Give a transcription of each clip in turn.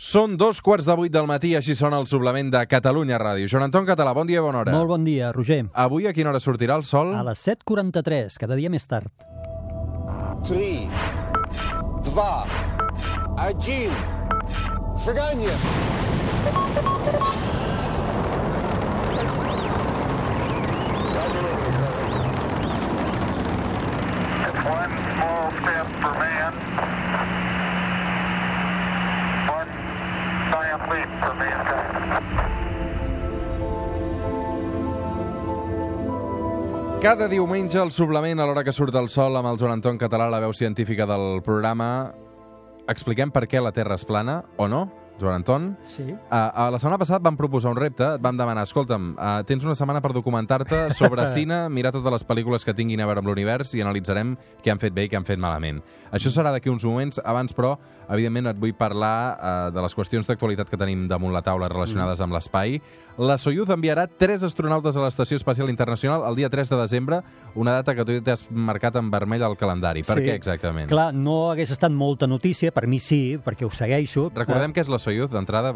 Són dos quarts de vuit del matí, així sona el suplement de Catalunya Ràdio. Joan Anton Català, bon dia i bona hora. Molt bon dia, Roger. Avui a quina hora sortirà el sol? A les 7.43, cada dia més tard. 3, 2, 1, seganya! One small step for man, Cada diumenge al suplement, a l'hora que surt el sol, amb el Joan Anton Català, la veu científica del programa, expliquem per què la Terra és plana, o no, Joan Anton. Sí. Uh, uh, la setmana passada vam proposar un repte, et vam demanar, escolta'm, uh, tens una setmana per documentar-te sobre cine, mirar totes les pel·lícules que tinguin a veure amb l'univers i analitzarem què han fet bé i què han fet malament. Això serà d'aquí uns moments, abans però, evidentment et vull parlar uh, de les qüestions d'actualitat que tenim damunt la taula relacionades mm. amb l'espai. La Soyuz enviarà tres astronautes a l'Estació Espacial Internacional el dia 3 de desembre, una data que tu t'has marcat en vermell al calendari. Per Sí. què exactament? Clar, no hagués estat molta notícia, per mi sí, perquè ho segueixo. Recordem que és la Soyuz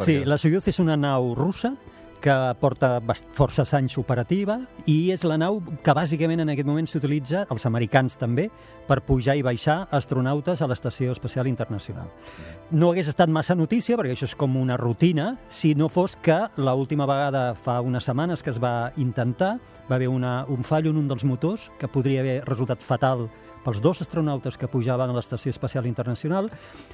Sí, perquè- la Soyuz és una nau russa que porta forces anys operativa i és la nau que bàsicament en aquest moment s'utilitza, els americans també, per pujar i baixar astronautes a l'Estació Espacial Internacional. No hagués estat massa notícia, perquè això és com una rutina, si no fos que l'última vegada fa unes setmanes que es va intentar, va haver una, un fallo en un dels motors que podria haver resultat fatal pels dos astronautes que pujaven a l'Estació Espacial Internacional.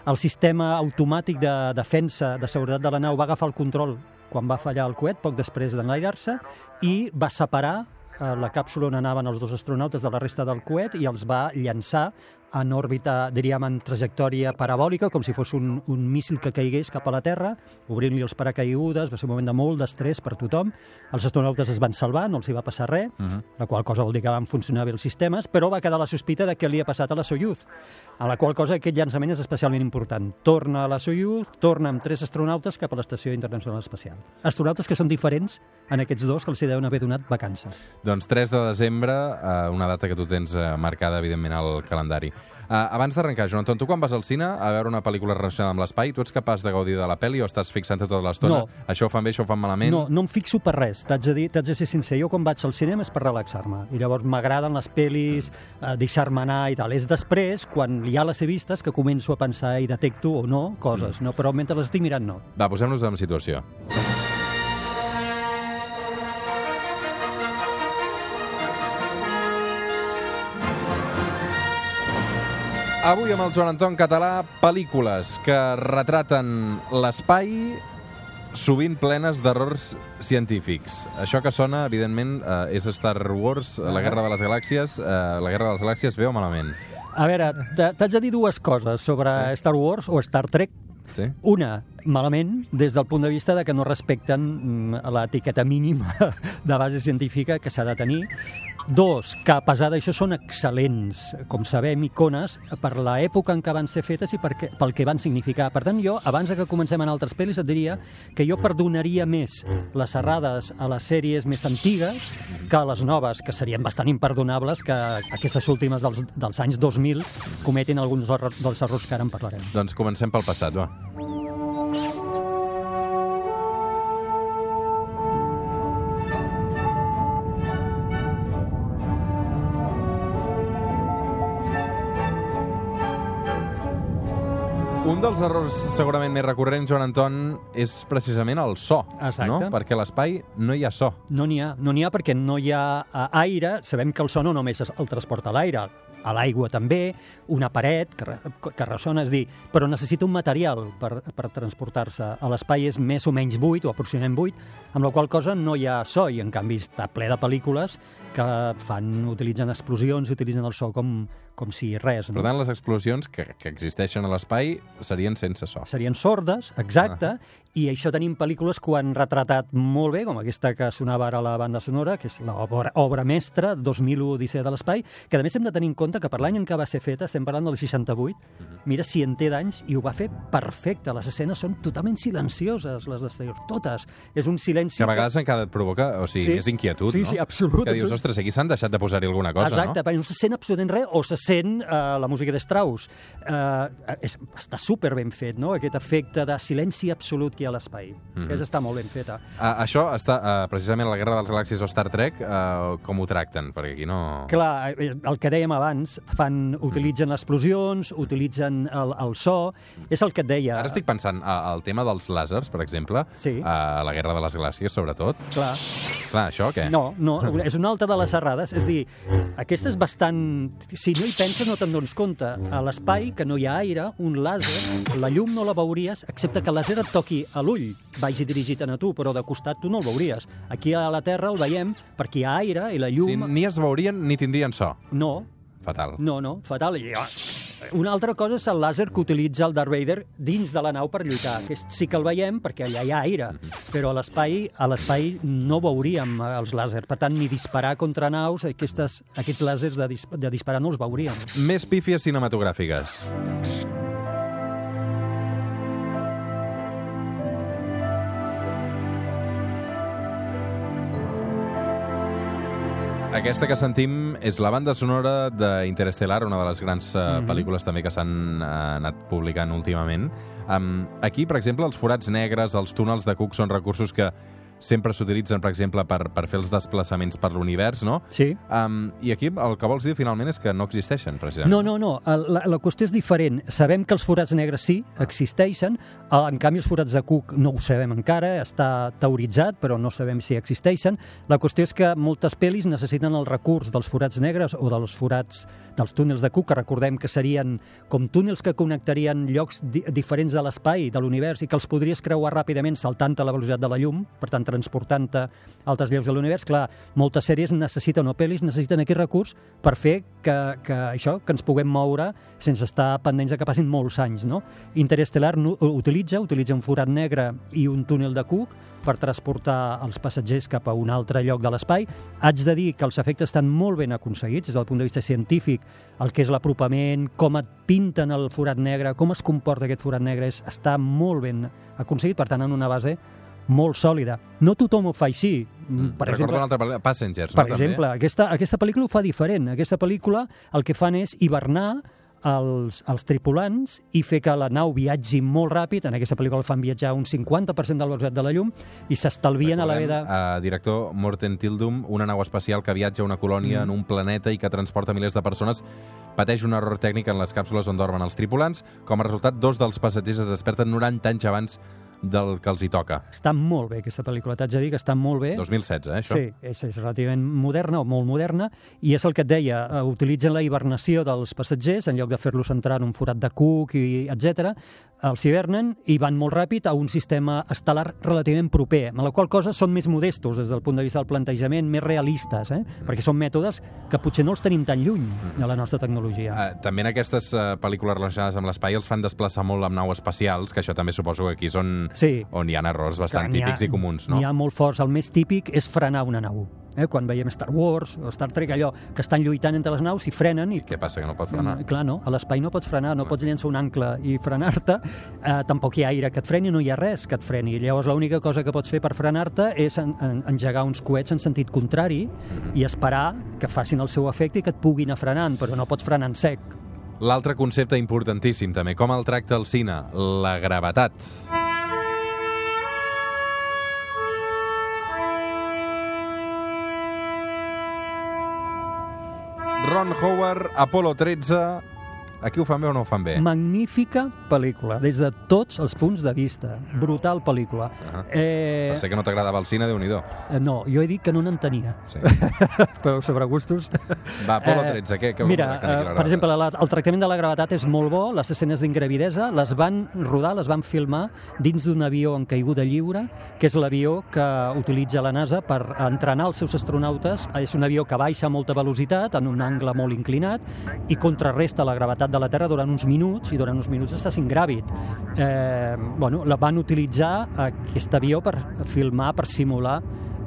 El sistema automàtic de defensa de seguretat de la nau va agafar el control quan va fallar el coet, poc després d'enlairar-se, i va separar eh, la càpsula on anaven els dos astronautes de la resta del coet i els va llançar en òrbita, diríem, en trajectòria parabòlica, com si fos un, un míssil que caigués cap a la Terra, obrint-li els paracaigudes, va ser un moment de molt d'estrès per tothom. Els astronautes es van salvar, no els hi va passar res, Mhm. la qual cosa vol dir que van funcionar bé els sistemes, però va quedar la sospita de què li ha passat a la Soyuz, a la qual cosa aquest llançament és especialment important. Torna a la Soyuz, torna amb tres astronautes cap a l'Estació Internacional Espacial. Astronautes que són diferents en aquests dos que els hi deuen haver donat vacances. Doncs 3 de desembre, eh, una data que tu tens eh, marcada, evidentment, al calendari. Eh, abans d'arrencar, Joan Anton, tu quan vas al cine a veure una pel·lícula relacionada amb l'espai, tu ets capaç de gaudir de la pel·li o estàs fixant-te tota l'estona? No. Això ho fan bé, això ho fan malament? No, no em fixo per res, t'haig de dir, t'haig de ser sincer. Jo quan vaig al cinema és per relaxar-me. I llavors m'agraden les pel·lis, eh, deixar-me anar i tal. És després, quan ja les he vistes, que començo a pensar i detecto o no coses, no? però mentre les estic mirant no. Va, posem-nos en situació. Avui amb el Joan Anton Català, pel·lícules que retraten l'espai sovint plenes d'errors científics. Això que sona, evidentment, eh, és Star Wars, la Guerra de les Galàxies. Eh, la Guerra de les Galàxies, o malament? A veure, t'ha- t'haig de dir dues coses sobre Star Wars o Star Trek. Sí? Una, malament, des del punt de vista de que no respecten mm, l'etiqueta mínima de base científica que s'ha de tenir. Dos, que a pesar d'això són excel·lents, com sabem, icones per l'època en què van ser fetes i per què, pel que van significar. Per tant, jo, abans que comencem en altres pel·lis, et diria que jo perdonaria més les errades a les sèries més antigues que a les noves, que serien bastant imperdonables que aquestes últimes dels, dels anys 2000 cometin alguns dels errors que ara en parlarem. Doncs comencem pel passat, va. Un dels errors segurament més recurrents, Joan Anton, és precisament el so, Exacte. no? Perquè a l'espai no hi ha so. No n'hi ha, no n'hi ha perquè no hi ha eh, aire. Sabem que el so no només es- el transporta l'aire, a l'aigua també, una paret que, que ressona, és dir, però necessita un material per, per transportar-se. A l'espai és més o menys buit, o aproximadament buit, amb la qual cosa no hi ha so, i en canvi està ple de pel·lícules que fan, utilitzen explosions, utilitzen el so com, com si res. Per No? tant, les explosions que, que existeixen a l'espai serien sense so. serien sordes, exacte, i això tenim pel·lícules que ho han retratat molt bé, com aquesta que sonava ara a la banda sonora, que és l'obra obra mestra, 2001 Odissea de l'Espai, que a més hem de tenir en compte que per l'any en què va ser feta, estem parlant del 68, mira si en té d'anys, i ho va fer perfecte. Les escenes són totalment silencioses, les d'exterior, totes. És un silenci... Que a vegades encara et provoca, o sigui, Sí. és inquietud, Sí, no? sí, absolut, Que dius, ostres, aquí s'han deixat de posar-hi alguna cosa, Exacte, no? perquè no se sent absolutament res, o se sent uh, la música de Strauss. Uh, és, està super ben fet, no? Aquest efecte de silenci absolut que hi ha a l'espai. Mm. -hmm. Està molt ben feta. Uh, això està, uh, precisament, la Guerra dels Galàxies o Star Trek, uh, com ho tracten? Perquè aquí no... Clar, eh, el que dèiem abans, fan, utilitzen explosions, utilitzen el, el so, és el que et deia. Ara estic pensant uh, el tema dels làsers, per exemple, Sí. uh, a la Guerra de les Galàxies, sobretot. Clar. Clar, això què? No, no, és una altra de les errades. És dir, aquesta és bastant... Si no hi penses, no te'n dones compte. A l'espai, que no hi ha aire, un làser, la llum no la veuries, excepte que el làser et toqui a l'ull, vagi dirigit a tu, però de costat tu no el veuries. Aquí a la Terra el veiem perquè hi ha aire i la Sí, llum... ni es veurien ni tindrien so. No, Fatal. no, no, fatal. I, una altra cosa és el làser que utilitza el Darth Vader dins de la nau per lluitar. Aquest sí que el veiem perquè allà hi ha aire, però a l'espai a l'espai no veuríem els làsers. Per tant, ni disparar contra naus, aquestes, aquests làsers de, dis, de disparar no els veuríem. Més pífies cinematogràfiques. Aquesta que sentim és la banda sonora d'Interestelar, una de les grans uh, Mhm. pel·lícules també que s'han uh, anat publicant últimament. Um, aquí, per exemple, els forats negres, els túnels de Cook són recursos que sempre s'utilitzen, per exemple, per, per fer els desplaçaments per l'univers, no? Sí. Um, I aquí el que vols dir finalment és que no existeixen, precisament. No, no, no. La, la qüestió és diferent. Sabem que els forats negres sí, existeixen. Eh, En canvi, els forats de Cook no ho sabem encara. Està teoritzat, però no sabem si existeixen. La qüestió és que moltes pel·lis necessiten el recurs dels forats negres o dels forats dels túnels de Cook, que recordem que serien com túnels que connectarien llocs di diferents de l'espai, de l'univers, i que els podries creuar ràpidament saltant a la velocitat de la llum, per tant, transportant-te a altres llocs de l'univers. Clar, moltes sèries necessiten, o pel·lis necessiten aquest recurs per fer que, que això, que ens puguem moure sense estar pendents de que passin molts anys, no? Interestelar no, ho utilitza, utilitza un forat negre i un túnel de Cook per transportar els passatgers cap a un altre lloc de l'espai. Haig de dir que els efectes estan molt ben aconseguits des del punt de vista científic, el que és l'apropament, com et pinten el forat negre, com es comporta aquest forat negre, és, està molt ben aconseguit, per tant, en una base molt sòlida. No tothom ho fa així. Mm. Per exemple, una altra Passengers, per no? exemple, aquesta, aquesta pel·lícula ho fa diferent. Aquesta pel·lícula el que fan és hivernar els, els tripulants i fer que la nau viatgi molt ràpid. En aquesta pel·lícula el fan viatjar un 50% de la velocitat de la llum i s'estalvien a la veda... eh, director Morten Tildum, una nau espacial que viatja a una colònia Mm. en un planeta i que transporta milers de persones, pateix un error tècnic en les càpsules on dormen els tripulants. Com a resultat, dos dels passatgers es desperten 90 anys abans del que els hi toca. Està molt bé, aquesta pel·lícula. T'haig de dir que està molt bé. 2016, eh, això? Sí, és, és relativament moderna o molt moderna i és el que et deia, eh, utilitzen la hibernació dels passatgers en lloc de fer-los entrar en un forat de cuc i etc. els hivernen i van molt ràpid a un sistema estel·lar relativament proper, amb la qual cosa són més modestos des del punt de vista del plantejament, més realistes, eh? perquè són mètodes que potser no els tenim tan lluny de la nostra tecnologia. Eh, també en aquestes eh, pel·lícules relacionades amb l'espai els fan desplaçar molt amb naus espacials, que això també suposo que aquí és on, Sí. on hi ha errors bastant ha- típics i comuns, no? N'hi ha molt forts. El més típic és frenar una nau. Eh? Quan veiem Star Wars o Star Trek, allò que estan lluitant entre les naus i frenen i Què passa, que no pot frenar? Mm, Clar, no. A l'espai no pots frenar, no pots llançar un ancle i frenar-te. Eh, tampoc hi ha aire que et freni, no hi ha res que et freni. Llavors, l'única cosa que pots fer per frenar-te és en, en, engegar uns coets en sentit contrari i esperar que facin el seu efecte i que et puguin anar frenant, però no pots frenar en sec. L'altre concepte importantíssim també, com el tracta el cine? La gravetat. Ron Howard, Apolo 13... Aquí ho fan bé o no ho fan bé? Magnífica pel·lícula, des de tots els punts de vista. Brutal pel·lícula. Ah. Eh, Sé que no t'agradava el cine, déu nhi eh, no, jo he dit que no n'entenia, sí. però sobre gustos... Va, Apolo Eh, 13, què? què Mira, què- què- eh, per exemple, la, el tractament de la gravetat és molt bo, les escenes d'ingravidesa les van rodar, les van filmar dins d'un avió en caiguda lliure, que és l'avió que utilitza la NASA per entrenar els seus astronautes. És un avió que baixa a molta velocitat, en un angle molt inclinat, i contrarresta la gravetat de la Terra durant uns minuts, i durant uns minuts estàs ingràvid. Eh, bueno, la van utilitzar, aquest avió, per filmar, per simular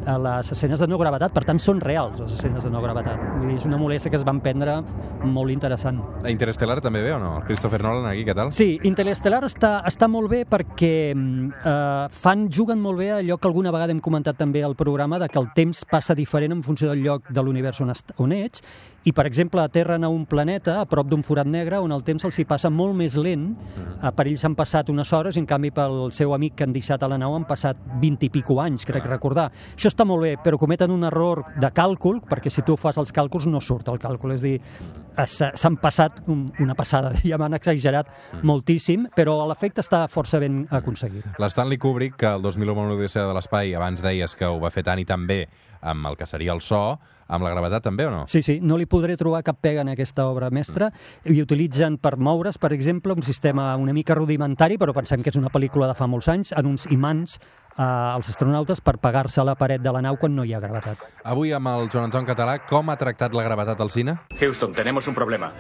les escenes de no gravetat, per tant són reals les escenes de no gravetat. Vull dir, és una molèstia que es van prendre molt interessant. A Interestelar també ve o no? Christopher Nolan aquí, què tal? Sí, Interestelar està, està molt bé perquè mm, eh, fan, juguen molt bé allò que alguna vegada hem comentat també al programa, de que el temps passa diferent en funció del lloc de l'univers on, on ets, i per exemple aterren a un planeta a prop d'un forat negre on el temps els hi passa molt més lent, eh, per ells han passat unes hores, i en canvi pel seu amic que han deixat a la nau han passat 20 i pico anys, crec recordar. Això està molt bé, però cometen un error de càlcul, perquè si tu fas els càlculs no surt el càlcul, és dir, eh, s'ha- s'han passat un, una passada, ja m'han exagerat moltíssim, però l'efecte està força ben aconseguit. L'Stanley Kubrick, que el 2001 amb l'Odissea de l'Espai, abans deies que ho va fer tant i tan bé amb el que seria el so, amb la gravetat també o no? Sí, sí, no li podré trobar cap pega en aquesta obra mestra i utilitzen per moure's, per exemple, un sistema una mica rudimentari, però pensem que és una pel·lícula de fa molts anys, en uns imants eh, als astronautes per pegar-se a la paret de la nau quan no hi ha gravetat. Avui amb el Joan Anton Català, com ha tractat la gravetat al cine? Houston, tenemos un problema.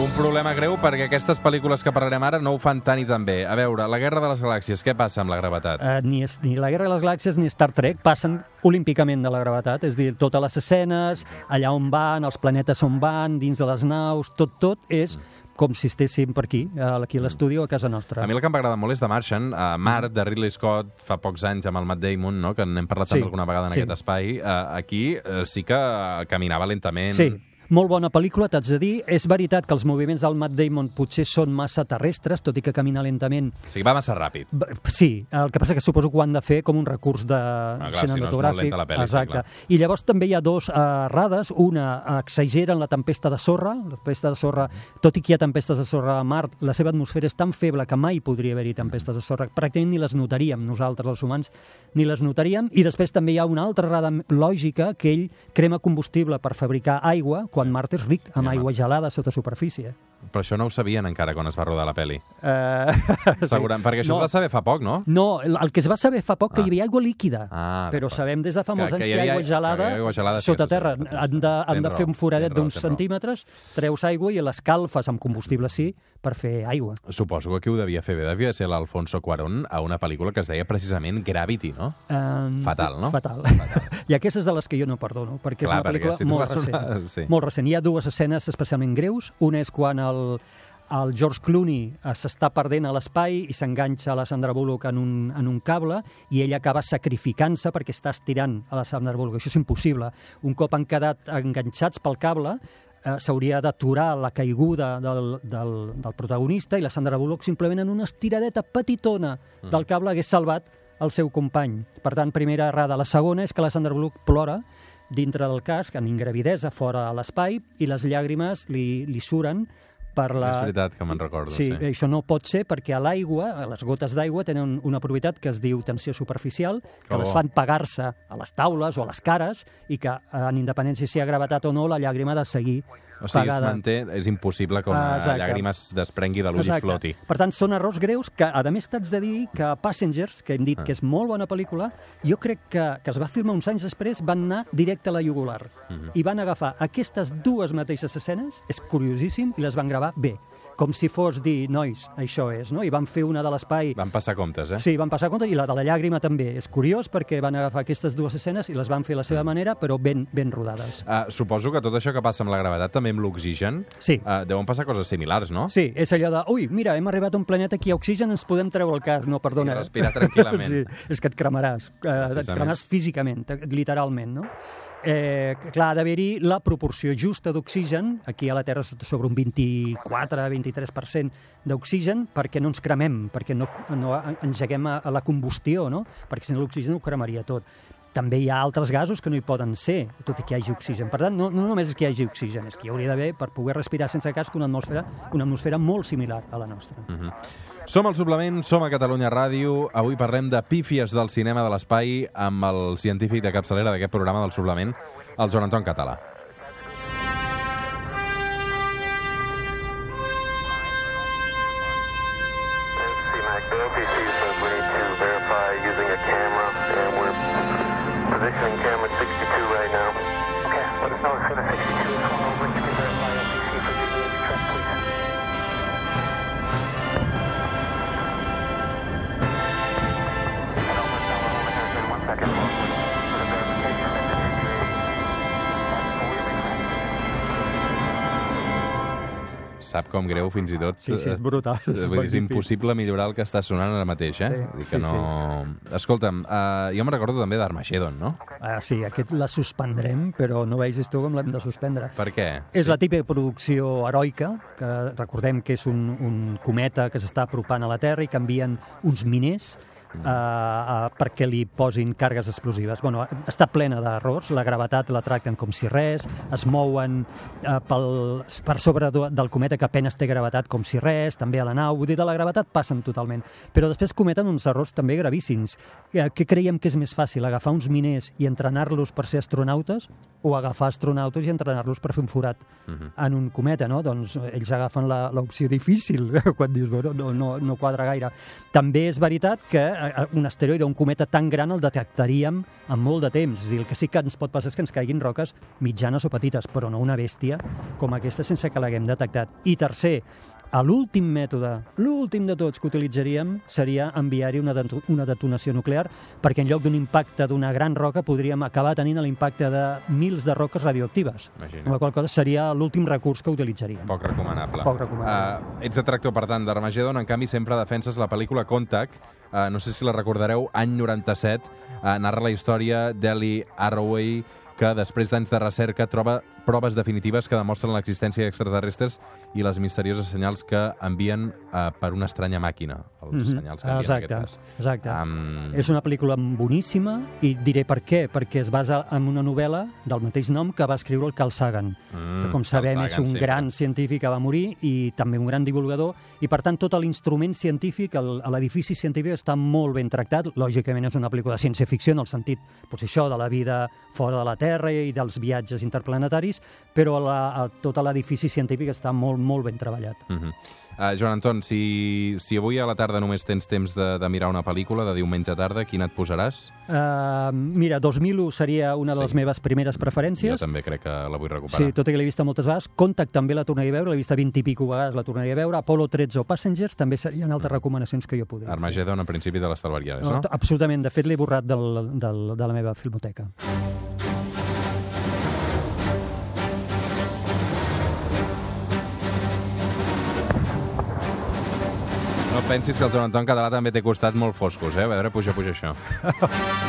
Un problema greu perquè aquestes pel·lícules que parlarem ara no ho fan tan i tan bé. A veure, la Guerra de les Galàxies, què passa amb la gravetat? Eh, ni, és, ni la Guerra de les Galàxies ni Star Trek passen olímpicament de la gravetat, és a dir, totes les escenes, allà on van, els planetes on van, dins de les naus, tot, tot és com si estéssim per aquí, eh, aquí a l'estudi o a casa nostra. A mi el que em va agradar molt és The Martian, uh, Mart, de Ridley Scott, fa pocs anys amb el Matt Damon, no? que n'hem parlat Sí, també alguna vegada en sí. aquest espai. Uh, aquí uh, sí que caminava lentament. Sí, molt bona pel·lícula, t'haig de dir. És veritat que els moviments del Matt Damon potser són massa terrestres, tot i que camina lentament. O sigui, va massa ràpid. Sí, el que passa que suposo que ho han de fer com un recurs de Ah, clar, si no cinematogràfic. la pel·li, sí, Exacte. clar. I llavors també hi ha dos uh, errades. Una, exageren la tempesta de sorra. La tempesta de sorra, tot i que hi ha tempestes de sorra a Mart, la seva atmosfera és tan feble que mai podria haver-hi tempestes de sorra. Pràcticament ni les notaríem nosaltres, els humans, ni les notaríem. I després també hi ha una altra errada lògica, que ell crema combustible per fabricar aigua, quan Mart és ric amb aigua gelada sota superfície. Però això no ho sabien encara quan es va rodar la pel·li. Uh, Segurament, perquè això No. es va saber fa poc, no? No, el que es va saber fa poc que Ah. hi havia aigua líquida, Ah, però sabem des de fa Que- molts que anys que, hi havia- ha aigua gelada, que hi ha aigua gelada, sí, sota això sí, terra. sí, sí. Han de, han de fer un foradet d'uns centímetres, treus aigua i l'escalfes amb combustible sí per fer aigua. Suposo que qui ho devia fer bé devia ser l'Alfonso Cuarón a una pel·lícula que es deia precisament Gravity, no? Um, Fatal, no? Fatal. I aquestes de les que jo no perdono, perquè Clar, és una pel·lícula si molt recent. una- sí. Molt recent. Hi ha dues escenes especialment greus. Una és quan el, el George Clooney eh, s'està perdent a l'espai i s'enganxa a la Sandra Bullock en un, en un cable i ell acaba sacrificant-se perquè està estirant a la Sandra Bullock. Això és impossible. Un cop han quedat enganxats pel cable, eh, s'hauria d'aturar la caiguda del, del, del protagonista i la Sandra Bullock simplement en una estiradeta petitona del cable hagués salvat el seu company. Per tant, primera errada. La segona és que la Sandra Bullock plora dintre del casc, en ingravidesa, fora a l'espai, i les llàgrimes li, li suren per la... És veritat que me'n recordo, Sí, sí. això no pot ser perquè a l'aigua, a les gotes d'aigua, tenen una propietat que es diu tensió superficial, que Que les fan pegar-se a les taules o a les cares i que, en independència si hi ha gravetat o no, la llàgrima ha de seguir O sigui, es pegada. manté, és impossible que una Ah, exacte. llàgrima es desprengui de l'ull i floti. Per tant, són errors greus que, a més, t'haig de dir que Passengers, que hem dit Ah. que és molt bona pel·lícula, jo crec que, que es va filmar uns anys després, van anar directe a la jugular. Mhm. I van agafar aquestes dues mateixes escenes, és curiosíssim, i les van gravar bé. Com si fos dir, nois, això és, no? I van fer una de l'espai... Van passar comptes, eh? Sí, van passar compte, i la de la llàgrima també. És curiós perquè van agafar aquestes dues escenes i les van fer a la Mm. seva manera, però ben, ben rodades. Uh, suposo que tot això que passa amb la gravetat, també amb l'oxigen, Sí. uh, deuen passar coses similars, no? Sí, és allò de, ui, mira, hem arribat a un planeta aquí a oxigen, ens podem treure el cas. No, perdona. I respirar tranquil·lament. sí, és que et cremaràs. Eh, et cremaràs físicament, literalment, no? Eh, clar, ha d'haver-hi la proporció justa d'oxigen, aquí a la Terra sobre un 24-23% d'oxigen, perquè no ens cremem, perquè no, no engeguem a, a la combustió, no? perquè si no l'oxigen ho cremaria tot. També hi ha altres gasos que no hi poden ser, tot i que hi hagi oxigen. Per tant, no, no només és que hi hagi oxigen, és que hi hauria d'haver, per poder respirar sense casc, una atmosfera, una atmosfera molt similar a la nostra. Mhm. Som al Suplement, som a Catalunya Ràdio. Avui parlem de pífies del cinema de l'espai amb el científic de capçalera d'aquest programa del Suplement, el Joan Anton Català. Sap com greu fins i tot. Sí, sí, és eh, brutal. Vull dir, és impossible millorar el que està sonant ara mateix, eh? Sí, dir que sí, no... Escolta'm, uh, jo me recordo també d'Armageddon, no? Ah, sí, aquest la suspendrem, però no vegis tu com l'hem de suspendre. Per què? És la típica producció heroica, que recordem que és un, un cometa que s'està apropant a la Terra i que envien uns miners uh, uh, perquè li posin càrregues explosives. Bueno, està plena d'errors, la gravetat la tracten com si res, es mouen uh, pel, per sobre del cometa que apenes té gravetat com si res, també a la nau, vull dir, de la gravetat passen totalment. Però després cometen uns errors també gravíssims. Eh, Què creiem que és més fàcil, agafar uns miners i entrenar-los per ser astronautes o agafar astronautes i entrenar-los per fer un forat en un cometa, no? Doncs ells agafen la- l'opció difícil, quan dius, bueno, no, no, no quadra gaire. També és veritat que eh, un asteroide o un cometa tan gran el detectaríem en molt de temps. És dir, el que sí que ens pot passar és que ens caiguin roques mitjanes o petites, però no una bèstia com aquesta sense que l'haguem detectat. I tercer, l'últim mètode, l'últim de tots que utilitzaríem seria enviar-hi una, deto- una detonació nuclear, perquè en lloc d'un impacte d'una gran roca podríem acabar tenint l'impacte de mils de roques radioactives. Imagina't. Amb la qual cosa seria l'últim recurs que utilitzaríem. Poc recomanable. Poc recomanable. Uh, ets detractor, per tant, d'Armageddon, en canvi sempre defenses la pel·lícula Contact, uh, no sé si la recordareu, any 97, uh, narra la història d'Ellie Arroway, que després d'anys de recerca troba proves definitives que demostren l'existència d'extraterrestres i les misterioses senyals que envien uh, per una estranya màquina. Els Mhm. senyals que envien, Exacte, en aquest cas. exacte. Um, És una pel·lícula boníssima i diré per què, perquè es basa en una novel·la del mateix nom que va escriure el Carl Sagan, Mm, que com sabem Carl és Sagan, un sempre. gran científic que va morir i també un gran divulgador i per tant tot l'instrument científic, l'edifici científic està molt ben tractat, lògicament és una pel·lícula de ciència-ficció en el sentit, doncs això, de la vida fora de la Terra i dels viatges interplanetaris, però la, el- tot l'edifici científic està molt, molt ben treballat. Uh -huh. uh, Joan Anton, si, si avui a la tarda només tens temps de, de mirar una pel·lícula de diumenge a tarda, quina et posaràs? Uh, mira, 2001 seria una de les Sí. meves primeres preferències. Jo també crec que la vull recuperar. Sí, tot i que l'he vista moltes vegades. Contact també la tornaré a veure, l'he vista 20 i pico vegades, la tornaré a veure. Apollo 13 o Passengers també serien altres recomanacions que jo podria fer. Armageddon, a principi de les Talvarianes, No, no? Absolutament, de fet l'he borrat del, del, de la meva filmoteca. Pensis que el Joan Anton Català també té costat molt foscos, eh? A veure, puja, puja això.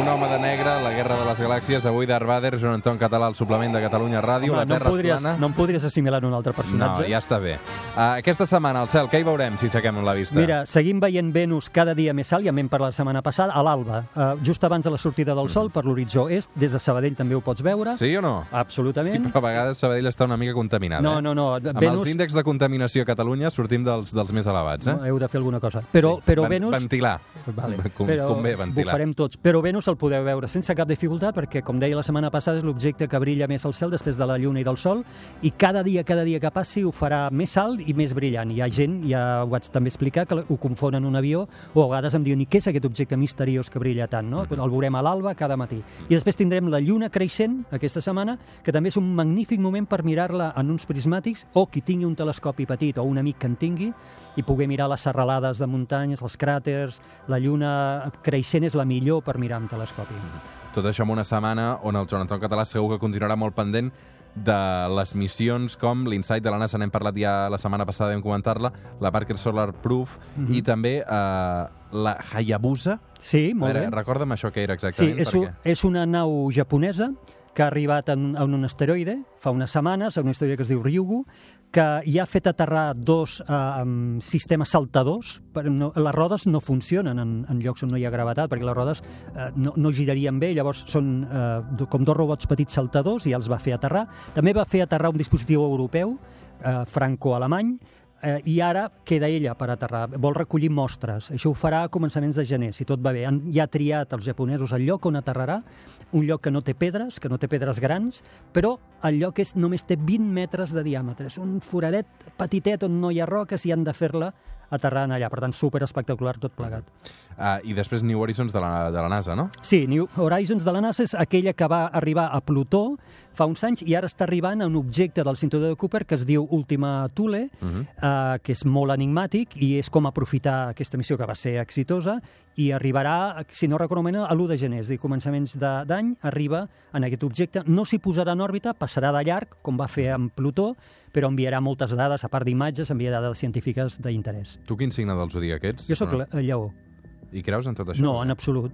Un home de negre, la guerra de les galàxies, avui Darth Vader, Joan Anton Català, al suplement de Catalunya Ràdio, la no, em Terra podries, és plana. no em podries assimilar a un altre No, personatge? ja està bé. Uh, aquesta setmana, al cel, què hi veurem, si aixequem la vista? Mira, seguim veient Venus cada dia més alt, ja en vam parlar la setmana passada, a l'alba, uh, just abans de la sortida del sol, per l'horitzó est, des de Sabadell també ho pots veure. Sí o no? Sí, Absolutament. però a vegades Sabadell està una mica contaminada, No, eh? no, no. Amb Venus... els índexs de contaminació a Catalunya sortim dels, dels més elevats, eh? No, heu de fer alguna cosa. Però, però Ven- Venus... Ventilar. Vale. Com, però convé ho ventilar. farem tots. Però Venus el podeu veure sense cap dificultat perquè, com deia la setmana passada, és l'objecte que brilla més al cel després de la Lluna i del Sol i cada dia, cada dia que passi ho farà més alt i més brillant. Hi ha gent, ja ho vaig també explicar, que ho confonen un avió o a vegades em diuen i què és aquest objecte misteriós que brilla tant? No? Mhm. El veurem a l'alba cada matí. I després tindrem la Lluna creixent aquesta setmana, que també és un magnífic moment per mirar-la en uns prismàtics o qui tingui un telescopi petit o un amic que en tingui i poder mirar les serralades de muntanyes, els cràters, la lluna creixent és la millor per mirar amb telescopi. Tot això en una setmana on el Joan Anton Català segur que continuarà molt pendent de les missions com l'Insight de la NASA, n'hem parlat ja la setmana passada, vam comentar-la, la Parker Solar Proof Mhm. i també eh, la Hayabusa. Sí, molt veure, bé. recorda'm això que era Sí, exactament. és, un, perquè... és una nau japonesa que ha arribat en, en un asteroide fa unes setmanes, en un asteroide que es diu Ryugu, que ja ha fet aterrar dos eh, sistemes saltadors. Però no, les rodes no funcionen en, en llocs on no hi ha gravetat, perquè les rodes eh, no, no girarien bé, llavors són eh, com dos robots petits saltadors i els va fer aterrar. També va fer aterrar un dispositiu europeu, eh, franco-alemany, eh, i ara queda ella per aterrar. Vol recollir mostres. Això ho farà a començaments de gener, si tot va bé. Han ja triat els japonesos el lloc on aterrarà, un lloc que no té pedres, que no té pedres grans, però el lloc és, només té 20 metres de diàmetre. És un foradet petitet on no hi ha roques i han de fer-la aterrant allà. Per tant, super espectacular tot plegat. Uh, I després New Horizons de la, de la NASA, no? Sí, New Horizons de la NASA és aquella que va arribar a Plutó fa uns anys i ara està arribant a un objecte del cinturó de Cooper que es diu Ultima Thule, uh -huh. eh, que és molt enigmàtic i és com aprofitar aquesta missió que va ser exitosa i arribarà, si no recordo malament, a l'1 de gener, és a dir, començaments d'any, arriba en aquest objecte. No s'hi posarà en òrbita, passarà de llarg, com va fer amb Plutó, però enviarà moltes dades, a part d'imatges, enviarà dades científiques d'interès. Tu quin signe del zodíac ets? Jo sóc no. lleó. I creus en tot això? No, en absolut.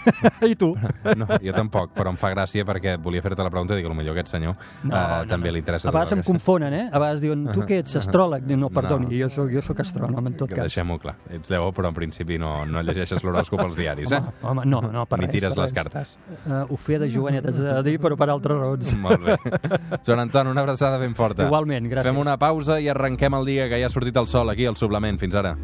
I tu? No, jo tampoc, però em fa gràcia perquè volia fer-te la pregunta i dic, potser aquest senyor No, uh, no, també no. li interessa A vegades em que- confonen, eh? A vegades diuen, tu què ets, astròleg? Dic, No, perdoni, No. jo soc, jo soc astrònom, en tot Que cas. deixem-ho clar. Ets lleó, però en principi no, no llegeixes l'horòscop als diaris, eh? Home, home, no, no, per Ni res. tires per les res. cartes. Uh, ho feia de jovenet, haig de dir, però per altres raons. Molt bé. Joan Anton, una abraçada ben forta. Igualment, gràcies. Fem una pausa i arrenquem el dia que ja ha sortit el sol aquí al suplement. Fins ara.